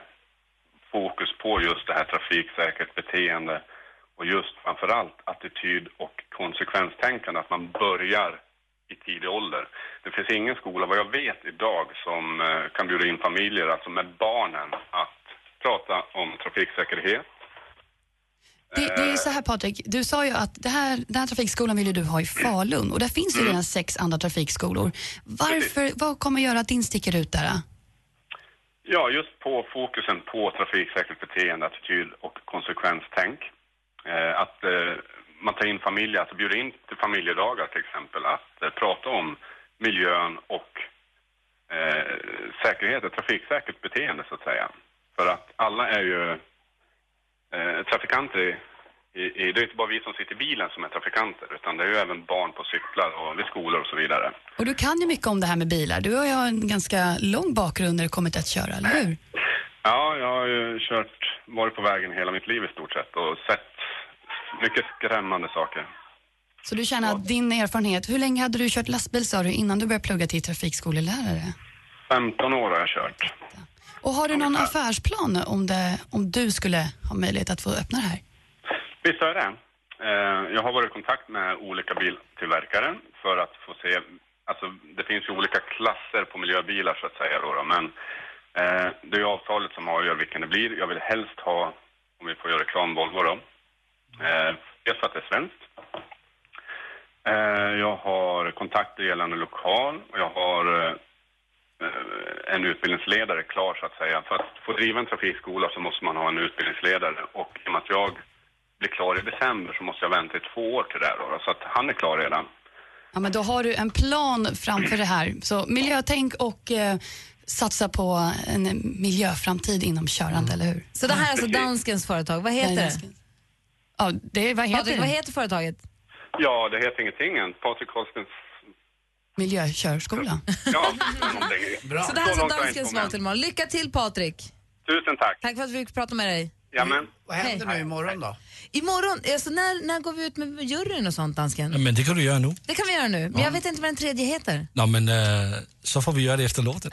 fokus på just det här trafiksäkert beteende och just framförallt attityd och konsekvenstänkande, att man börjar i tidig ålder. Det finns ingen skola, vad jag vet idag, som eh, kan bjuda in familjer, alltså med barnen, att prata om trafiksäkerhet. Det, det är så här Patrik, du sa ju att det här, den här trafikskolan vill ju du ha i Falun och där finns ju redan sex andra trafikskolor. Varför, vad kommer göra att din sticker ut där? då? Ja, just på fokusen på trafiksäkert beteende, attityd och konsekvenstänk. Eh, att eh, man tar in familjer, alltså bjuder in till familjedagar till exempel, att eh, prata om miljön och eh, säkerhet, ett trafiksäkert beteende så att säga. För att alla är ju eh, trafikanter i, i, det är inte bara vi som sitter i bilen som är trafikanter, utan det är ju även barn på cyklar och vid skolor och så vidare. Och du kan ju mycket om det här med bilar. Du har ju en ganska lång bakgrund när det kommer till att köra, eller hur? Ja, jag har ju kört, varit på vägen hela mitt liv i stort sett och sett mycket skrämmande saker. Så du känner att din erfarenhet, hur länge hade du kört lastbil sa du innan du började plugga till trafikskolelärare? 15 år har jag kört. Och har du någon affärsplan om, det, om du skulle ha möjlighet att få öppna det här? Visst är det. Eh, Jag har varit i kontakt med olika biltillverkare för att få se, alltså det finns ju olika klasser på miljöbilar så att säga då, då men eh, det är ju avtalet som avgör vilken det blir. Jag vill helst ha, om vi får göra reklam, Volvo då. Eh, Dels för att det är svenskt. Eh, Jag har kontakter gällande lokal och jag har eh, eh, en utbildningsledare klar så att säga. För att få driva en trafikskola så måste man ha en utbildningsledare och i och med att jag blir klar i december så måste jag vänta i två år till det då, då. Så att han är klar redan. Ja, men då har du en plan framför det här. Så miljötänk och eh, satsa på en miljöframtid inom körande, eller hur? Så det här är alltså danskens företag. Vad heter det? Ja, det vad heter Patrik, vad heter företaget? Ja, det heter ingenting än. Patrik Holstens... Miljökörskola. Ja, någonting. Så det här är Så inte danskens svar till imorgon. Lycka till Patrik! Tusen tack. Tack för att vi fick prata med dig. Jamen. Vad händer nu imorgon då? Imorgon, alltså när, när går vi ut med juryn och sånt, dansken? Ja, men det kan du göra nu. Det kan vi göra nu, men jag vet inte vad den tredje heter. Nå, men äh, så får vi göra det efter låten.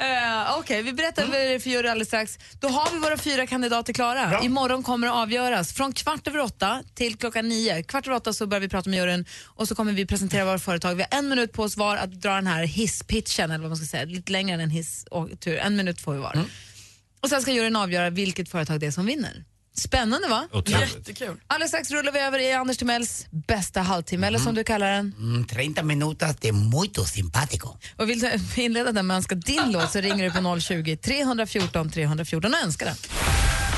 Uh, Okej, vi berättar vad det är för jury alldeles strax. Då har vi våra fyra kandidater klara. Imorgon kommer det avgöras. Från kvart över åtta till klockan nio. Kvart över åtta så börjar vi prata med juryn och så kommer vi presentera våra företag. Vi har en minut på oss var att dra den här hisspitchen, eller vad man ska säga. Lite längre än en hiss och tur. En minut får vi var. Och sen ska juryn avgöra vilket företag det är som vinner. Spännande va? Otroligt. Jättekul. Alldeles strax rullar vi över i Anders Timells bästa halvtimme, eller som du kallar den. Mm, 30 minutos de muito simpático. Och vill du inleda den med önska din låt så ringer du på 020 314 314 och önskar den.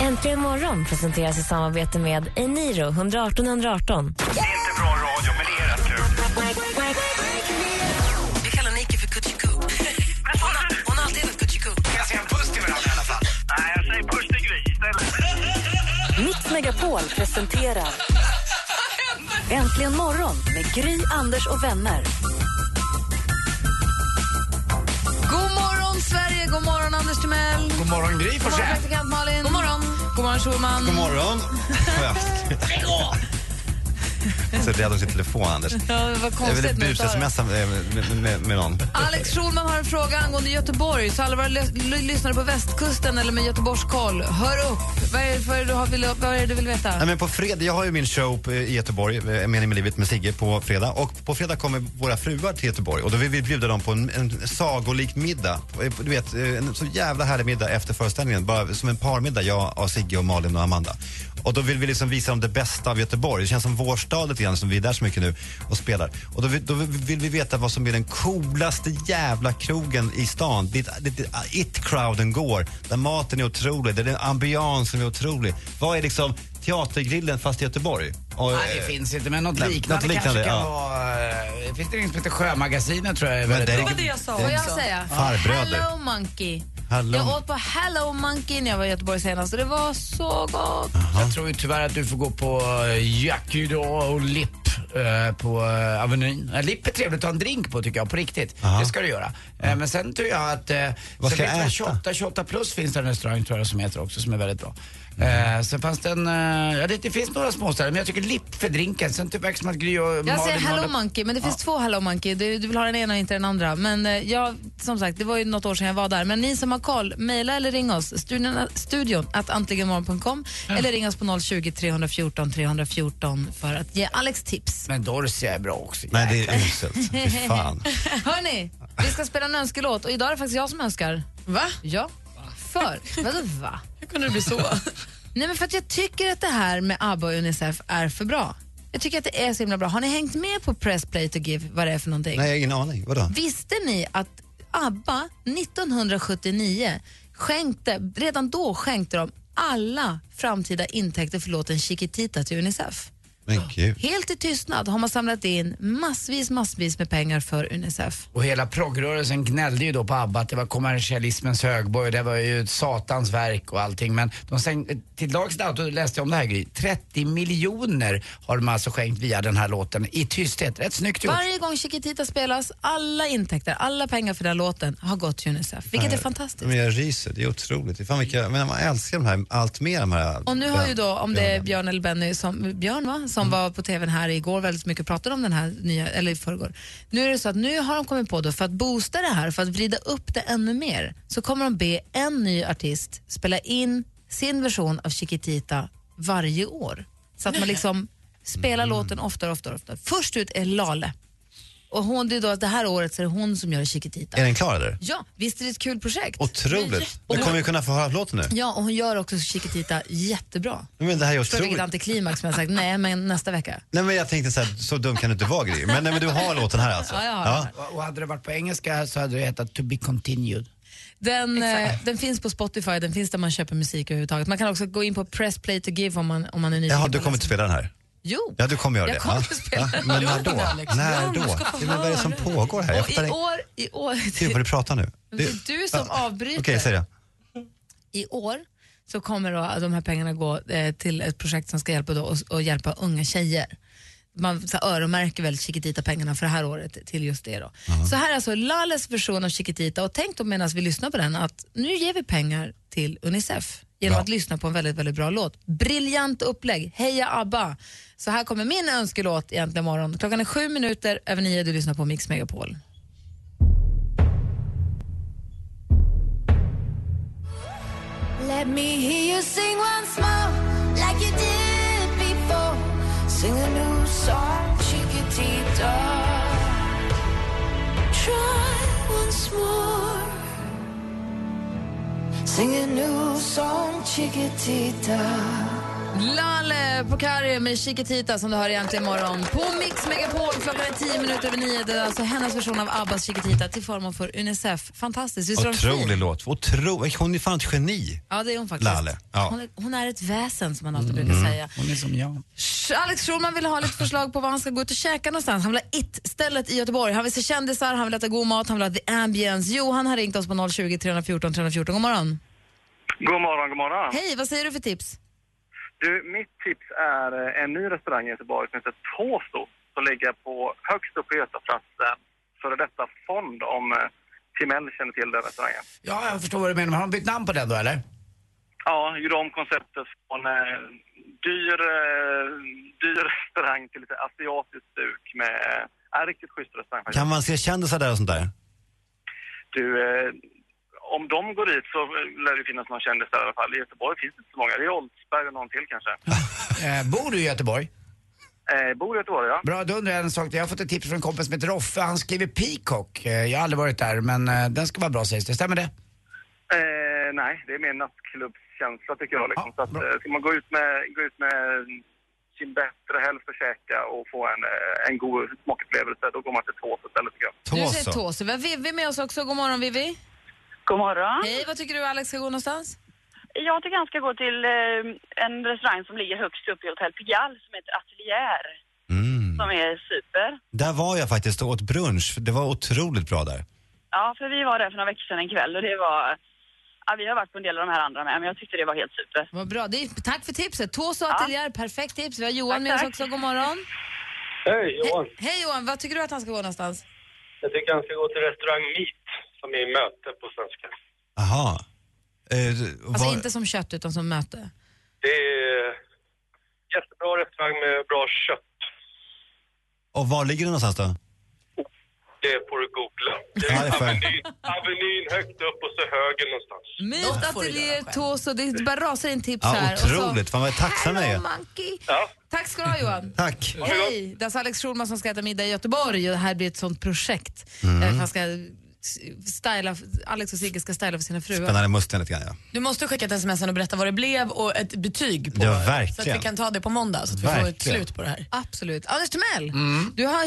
Äntligen morgon presenteras i samarbete med Eniro 118 118. Det Megapol presenterar Äntligen morgon med Gry, Anders och vänner. God morgon Sverige, god morgon Anders Timell. God morgon Gry God morgon Forssell. praktikant Malin. God morgon. God morgon Schulman. God morgon. Så rädd om sin telefon, Anders. Ja, det var Jag konstigt ville sa det. bus-smsa med, med, med, med någon. Alex Schulman har en fråga angående Göteborg. Så alla våra lys- ly- lyssnare på västkusten eller med Göteborgskoll, hör upp. Vad är det, för du vill, vad är det du vill veta? Nej, men på fredag, jag har ju min show i Göteborg, eh, Mening med livet med Sigge, på fredag. Och på fredag kommer våra fruar till Göteborg och då vill vi bjuda dem på en, en sagolik middag. Eh, Du vet, eh, en så jävla härlig middag efter föreställningen. Bara som en parmiddag, jag och Sigge och Malin och Amanda. Och då vill vi liksom visa dem det bästa av Göteborg. Det känns som vår stad lite grann, som vi är där så mycket nu och spelar. Och då, vill- då vill vi veta vad som är den coolaste jävla krogen i stan. Dit, dit, dit it-crowden går. Där maten är otrolig, där den ambiansen är otrolig. Vad är liksom teatergrillen fast i Göteborg? Och, Nej, det eh, finns inte, men något Nej, liknande, något liknande, kanske kan ja. vara... eh, Finns det inget som heter Sjömagasinet tror jag är Men väldigt det är- bra. Det var det jag sa Får jag säga? Farbröder. Hello Monkey. Hello. Jag åt på Hello Monkey när jag var i Göteborg senast och det var så gott. Jag tror ju tyvärr att du får gå på eh, Jackie då och Lipp eh, på uh, Avenyn. Lipp är trevligt att ta en drink på tycker jag, på riktigt. Aha. Det ska du göra. Eh, men sen tror jag att... Vad ska jag äta? 28, 28 plus finns det en restaurang tror jag som heter också som är väldigt bra. Eh, sen fanns det en, eh, ja det, det finns några småställen men jag tycker Lipp för drinken. Sen tycker jag som att Gry och Jag Malin säger Hello Monkey, men det finns Ja. två Hello Monkey. Du, du vill ha den ena och inte den andra. Men eh, jag, som sagt, det var ju något år sedan jag var där. Men ni som har koll, mejla eller ring oss. Studion, studion att antligenmorgon.com eller ring oss på 020 314 314 för att ge Alex tips. Men Dorsia är bra också. Nej, det är uselt. Fy fan. Hörni, vi ska spela en önskelåt och idag är det faktiskt jag som önskar. Va? Ja. För? Vadå va? Hur kunde det bli så? Nej men för att jag tycker att det här med ABBA och Unicef är för bra. Jag tycker att det är så himla bra. Har ni hängt med på Press Play to Give, vad det är för någonting? Nej, jag har ingen aning. Vadå? Visste ni att ABBA 1979 skänkte, redan då skänkte de alla framtida intäkter för låten Chiquitita till Unicef? Men gud. Helt i tystnad har man samlat in massvis, massvis med pengar för Unicef. Och hela progrörelsen gnällde ju då på ABBA att det var kommersialismens högborg och det var ju ett satans verk och allting. Men de sänkte, till dags dato läste jag om det här Gry, 30 miljoner har de alltså skänkt via den här låten i tysthet. Rätt snyggt gjort. Varje gång Chiquitita spelas, alla intäkter, alla pengar för den låten har gått till Unicef. Vilket är fantastiskt. Men jag ryser, det är otroligt. Fan vilka, men man älskar de här, allt mer de här. Och nu har ju då, om det är Björn eller Benny, som, Björn va? Som var på tvn här igår väldigt mycket pratade om den här nya, eller i förrgår. Nu är det så att nu har de kommit på då, för att boosta det här, för att vrida upp det ännu mer, så kommer de be en ny artist spela in sin version av Chiquitita varje år. Så att man liksom spelar låten oftare och oftare, oftare. Först ut är Lale. Och hon, det, är då, det här året så är det hon som gör Chiquitita. Är den klar eller? Ja, visst är det ett kul projekt? Otroligt. Men kommer vi kunna få höra låten nu? Ja, och hon gör också Chiquitita jättebra. Men det här är Förstår du vilket otroligt. antiklimax som jag sagt? Nej, men nästa vecka. Nej men jag tänkte så här, så dum kan du inte vara Gry. Men, nej, men du har låten här alltså? Ja, jag har den Och, och hade det varit på engelska så hade det hetat To be continued. Den, eh, den finns på Spotify, den finns där man köper musik överhuvudtaget. Man kan också gå in på Press Play to Give om man, om man är nyfiken. Jaha, du att kommer inte spela den här? Jo, Ja, du kommer göra jag det? kommer ja. att spela ja. Men när då? Alex. När då? Ja, men vad är det som pågår här? Och i år, i år, Gud vad du pratar nu. Det är du som avbryter. Okej, säg det. I år så kommer då de här pengarna gå eh, till ett projekt som ska hjälpa, då, och, och hjälpa unga tjejer. Man så öronmärker väl Chiquitita-pengarna för det här året till just det. Då. Så här är alltså Lales version av Chiquitita och tänk då medan vi lyssnar på den att nu ger vi pengar till Unicef genom att lyssna på en väldigt, väldigt bra låt. Briljant upplägg, heja ABBA! Så här kommer min önskelåt egentligen imorgon. Klockan är sju minuter över nio, du lyssnar på Mix Megapol. Let me hear you sing once more, like you did before. Sing a new song, Chiquitita. Try once more. Sing a new song, Chiquitita. Lale på Kari med Chiquitita som du hör egentligen imorgon på Mix Megapol. Klockan är tio minuter över nio. Det är alltså hennes version av Abbas Chiquitita till förmån för Unicef. Fantastiskt. Visst Otrolig fin? låt. Otro... Hon är fan ett geni. Ja, det är hon faktiskt. Lalle. Ja. Hon, är, hon är ett väsen som man alltid brukar Mm. säga. Hon är som jag. Alex Schulman vill ha lite förslag på var han ska gå ut och käka någonstans. Han vill ha It-stället i Göteborg. Han vill se kändisar, han vill äta god mat, han vill ha the ambience. Johan har ringt oss på 020 314 314. God morgon. God morgon, god morgon. Hej, vad säger du för tips? Du, mitt tips är eh, en ny restaurang i Göteborg som heter Tåsto som ligger på högst upp på Götaplatsen, före detta fond om eh, Timell känner till den restaurangen. Ja, jag förstår vad du menar. Har de bytt namn på den då eller? Ja, gjorde om konceptet från eh, dyr, eh, dyr restaurang till lite asiatiskt stuk med... Är riktigt schysst restaurang faktiskt. Kan man se kändisar där och sånt där? Du, eh, om de går dit så lär det finnas någon kändis där i alla fall. I Göteborg finns det inte så många. Det är Oldsberg och någon till kanske. Eh, bor du i Göteborg? Eh, bor i Göteborg, ja. Bra, då undrar jag en sak. Jag har fått ett tips från en kompis som heter Roffe. Han skriver Peacock. Eh, Jag har aldrig varit där, men eh, den ska vara bra sägs det. Stämmer det? Eh, nej, det är mer nattklubbskänsla tycker jag. Liksom. så att, eh, ska man gå ut med, gå ut med sin bättre hälft och käka och få en, en god smakupplevelse, då går man till Tås istället tycker jag. Du säger Tåse. Vi har Vivi med oss också. God morgon Vivi. God morgon. Hej, vad tycker du Alex ska gå någonstans? Jag tycker han ska gå till eh, en restaurang som ligger högst upp i Hotell Pigalle som heter Atelier. Som är super. Där var jag faktiskt och åt brunch. Det var otroligt bra där. Ja, för vi var där för några veckor sedan en kväll och det var... Ja, vi har varit på en del av de här andra med, men jag tyckte det var helt super. Vad bra. Det är, tack för tipset. Tås och ateljär, perfekt tips. Vi har Johan med oss också. God morgon. Hej Johan. Hej Johan, vad tycker du att han ska gå någonstans? Jag tycker han ska gå till restaurang Meat, som är möte på svenska. Aha. Eh, Alltså var- inte som kött utan som möte. Det är jättebra restaurang med bra kött. Och var ligger det någonstans då? Det får du googla. Det är avenyn, avenyn högt upp och så höger någonstans. Myt, ateljé, Tås och det bara rasar in tips Ja, här. Otroligt. Fan vad tacksam jag är. Ja. Tack ska du ha Johan. Tack. Hej! Det är alltså Alex Schulman som ska äta middag i Göteborg och det här blir ett sånt projekt. Mm. Eh, Han ska styla, Alex och Sigge ska styla för sina fruar. Spännande musten lite grann ja. Du måste skicka ett sms och berätta vad det blev och ett betyg på Ja, Så att verkligen. vi kan ta det på måndag så att vi får ett Verkligen. slut på det här. Absolut. Anders Timell, Mm. du har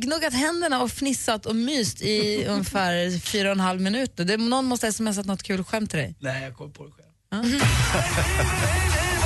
gnuggat händerna och fnissat och myst i ungefär fyra och en halv minut. Det, någon måste ha smsat något kul skämt till dig. Nej, jag kom på det själv.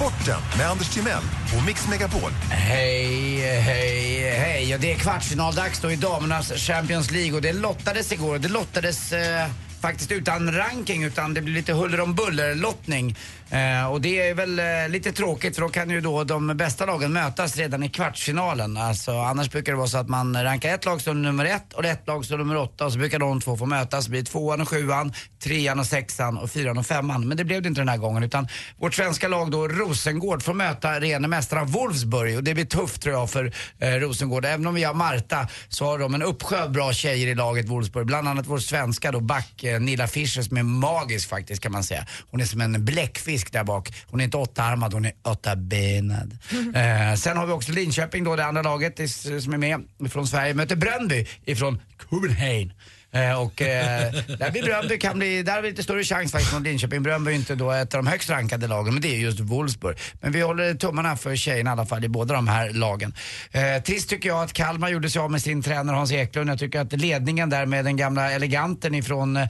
Sporten med Anders Timell och Mix Megapol. Hej, hej, hej. Ja, det är kvartsfinaldags då i damernas Champions League och det lottades igår. Det lottades eh, faktiskt utan ranking utan det blir lite huller om buller lottning. Eh, och det är väl eh, lite tråkigt för då kan ju då de bästa lagen mötas redan i kvartsfinalen. Alltså, annars brukar det vara så att man rankar ett lag som nummer ett och ett lag som nummer åtta och så brukar de två få mötas. Det blir tvåan och sjuan, trean och sexan och fyran och femman. Men det blev det inte den här gången utan vårt svenska lag då, Rosengård, får möta rene mästaren Wolfsburg och det blir tufft tror jag för eh, Rosengård. Även om vi har Marta så har de en uppsjö av bra tjejer i laget Wolfsburg. Bland annat vår svenska då back eh, Nilla Fischer som är magisk faktiskt kan man säga. Hon är som en bläckfisk där bak. Hon är inte åttaarmad, hon är åttabenad. eh, sen har vi också Linköping då, det andra laget som är med från Sverige. Möter Bröndby ifrån Copenhagen. Eh, och eh, där blir Bröndby kan bli, där har vi lite större chans faktiskt mot Linköping. Bröndby är inte då ett av de högst rankade lagen, men det är just Wolfsburg. Men vi håller tummarna för tjejerna i alla fall i båda de här lagen. Eh, trist tycker jag att Kalmar gjorde sig av med sin tränare Hans Eklund. Jag tycker att ledningen där med den gamla eleganten ifrån eh,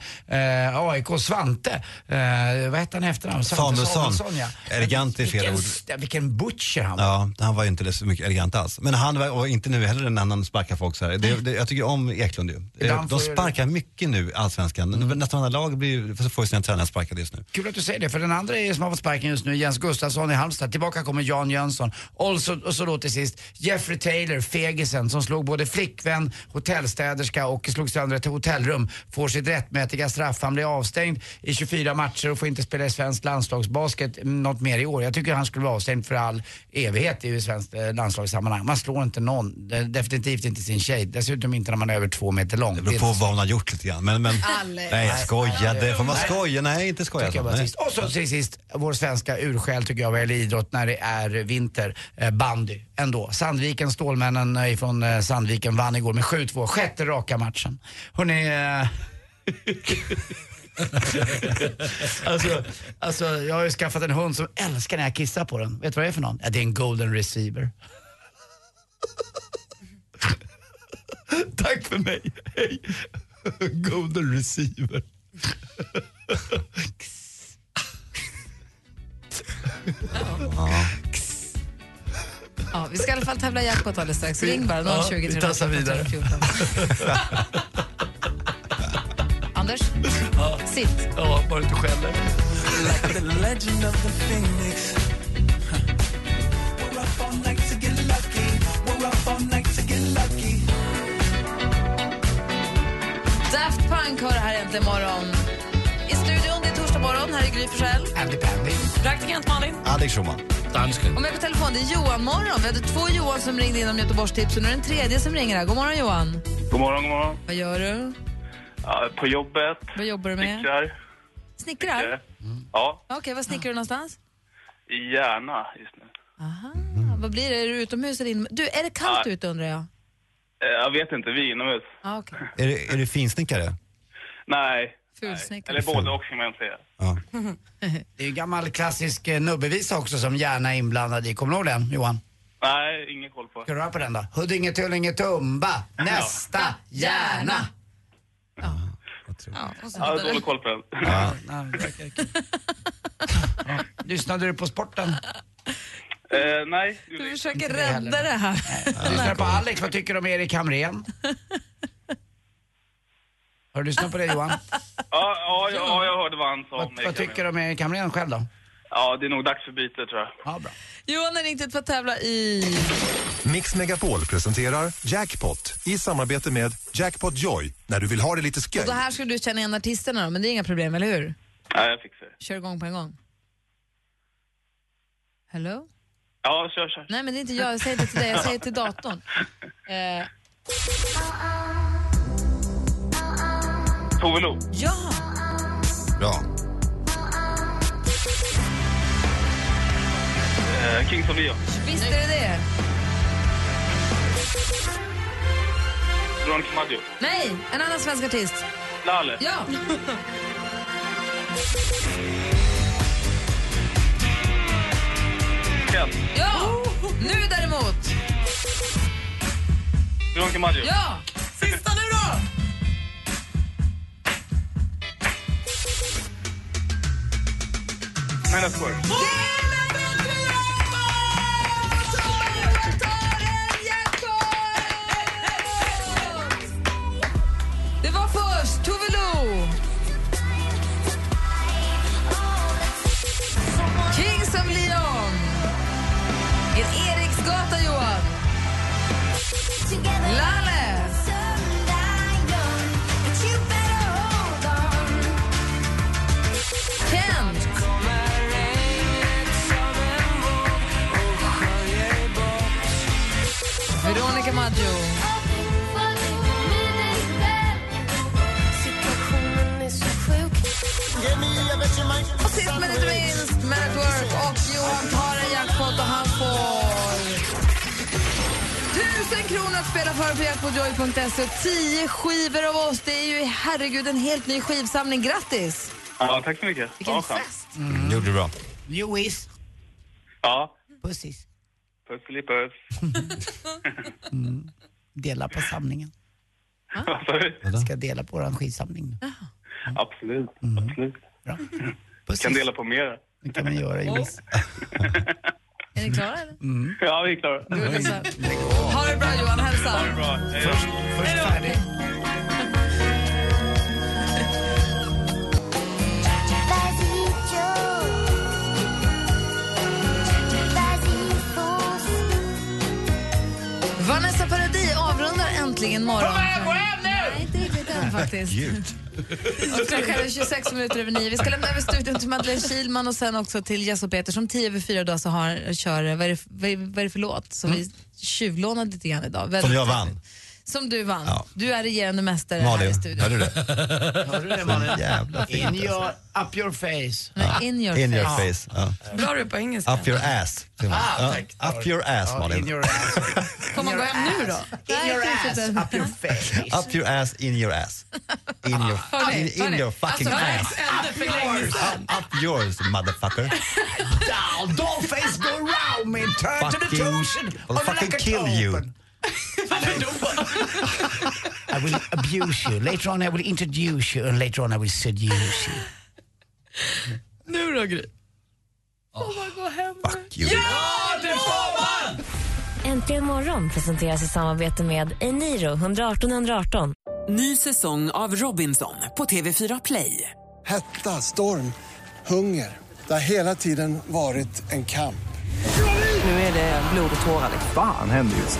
AIK, Svante, eh, vad hette han efternamn? Samuelsson. ja. Elegant i fel ord. vilken butcher han var. Ja, han var ju inte så mycket elegant alls. Men han var och inte nu heller när han sparkar folk så här. Det, det, jag tycker om Eklund ju. Ibland De får sparkar mycket nu Allsvenskan. Nästan alla lag blir, får sina tränare sparkade just nu. Kul att du säger det, för den andra är som har fått sparken just nu, Jens Gustafsson i Halmstad. Tillbaka kommer Jan Jönsson. Och så, och så då till sist Jeffrey Taylor, fegisen, som slog både flickvän, hotellstäderska och slog sönder ett hotellrum. Får sitt rättmätiga straff. Han blir avstängd i 24 matcher och får inte spela i svensk landslagsbasket något mer i år. Jag tycker han skulle vara avstängd för all evighet i svenskt eh, landslagssammanhang. Man slår inte någon, definitivt inte sin tjej. Dessutom inte när man är över två meter lång. Det beror på vad hon har gjort lite grann. Men, men, Alex. nej, jag skojade. Får man Nej. skoja? Nej, inte skoja. Tycker jag så. bara Nej. sist. Och så till sist, vår svenska ursjäl tycker jag vad gäller idrott när det är vinter, eh, bandy ändå. Sandviken, Stålmännen eh, ifrån eh, Sandviken vann igår med 7-2, sjätte raka matchen. Hörrni, eh, alltså, alltså, jag har ju skaffat en hund som älskar när jag kissar på den. Vet du vad det är för någon? Ja, det är en golden receiver. Tack för mig. Hej. golden receiver. Ja, vi ska i alla fall tävla i jackpot alldeles strax. Ring bara Ja, 020 vi tassar 314 vidare. 314. Anders, Ja. sitt. Ja, bara inte skäller. Like Daft Punk har det här äntligen morgon. I studion Forssell. Andy Pandy. Praktikant Malin. Alex Schulman. Dansken. Och med på telefon det är Johan morgon. Vi hade två Johan som ringde in om Göteborgstips och nu är det en tredje som ringer här. God morgon Johan. God morgon, god morgon. Vad gör du? Ja, på jobbet. Vad jobbar du med? Snickrar. Snickrar? Ja, Okej, vad snickrar du någonstans? i Järna just nu. Aha, vad blir det? Är du utomhus eller inomhus? Du, är det kallt Ja. ute undrar jag? Eh, Jag vet inte, vi är inomhus. Ah, okay. Är du, är du finsnickare? Nej. Fulsnickare. Eller både och kan man säga. Det är ju gammal klassisk eh, nubbevisa också som gärna är inblandad i. Kommer du ihåg den Johan? Nej, ingen koll på. Ska du höra på den då? Huddinge, Tullinge, Tumba, nästa, gärna. Ja, Jag har dålig koll på den. Ja, nej, det verkar kul. Ja, Lyssnade du på sporten? Eh, nej. Du försöker rädda det här. Lyssnade på Alex, vad tycker du om Erik Hamrén? Har du lyssnat på det Johan? Ja, ja, ja, jag hörde vad han sa. om Vad, vad tycker du om Erik Hamrén själv då? Ja, det är nog dags för byte tror jag. Ja, bra. Johan har ringt ut för att tävla i... Mix Megapol presenterar Jackpot i samarbete med Jackpot Joy när du vill ha det lite. Och då här ska du känna igen artisterna då, men det är inga problem, eller hur? Nej, jag fixar det. Kör igång på en gång. Hello? Ja, kör, kör. Nej, men det är inte jag. Jag säger inte till dig, jag säger till datorn. Eh, Tove Lo. ja! Bra. Eh, Kings of Leon. Visst är det det? Veronica Maggio. Nej, en annan svensk artist. Lalle. Ja! Ken. Ja! Nu däremot. Veronica Maggio. Ja! Sista nu då! Men of Maggio. Och sist men inte minst, Man at Work. Och Johan tar en jackpot och han får... Tusen kronor att spela för på jackpotjoy.se och tio skivor av oss. Det är ju herregud en helt ny skivsamling. Grattis! Ja, tack så mycket. Vilken ja, fest. Mm. Gjorde du bra. Jois. Ja. Pussis. Pusselipuss. Mm. Dela på samlingen. Vad sa du? Vi ska dela på vår skivsamling. Absolut. Mm. Absolut. Bra. Kan dela på mer. Det kan man göra Jois. Är ni klara eller? Mm. Ja, vi är klara. Ha det bra Johan, hälsa. Ha det bra. Hej då. Först, först färdig. Äntligen morgon. Kom hem! Nej, inte riktigt än faktiskt. Och klockan är 26 minuter över nio. Vi ska lämna över studion till Madeleine Kilman och sen också till Jess och Peter som 10 över 4 då så har, kör, vad är, det, vad, är, vad är det för låt som vi tjuvlånade lite grann idag? Väldigt Som jag vann. Som du vann. Du är regerande mästare här i Malin, studion. hörde du det? Hörde du det Malin? Jävla fint, In your, up your face. Nej, in your In your face. face. Ja. Bra du på engelska. Up your ass. Ah, Ja, tack. Up your ass, Ja, Malin. in your ass. Får man gå hem nu då? In your ass, up your face. Up your ass, in your ass. In your, Hörni, in, in hörni. your fucking Alltså, ass. vägs ände för länge sedan. Up yours, motherfucker. Down, don't face go round me, turn to the Fucking, ocean. I'll fucking kill you. I will abuse you. Later on I will introduce you and later on I will seduce you. Nu då Gry? Fuck you. Äntligen morgon presenteras i samarbete med Eniro 118 118. Ny säsong av Robinson på TV4 Play. Hetta, storm, hunger. Det har hela tiden varit en kamp. Nu är det blod och tårar. Fan händer just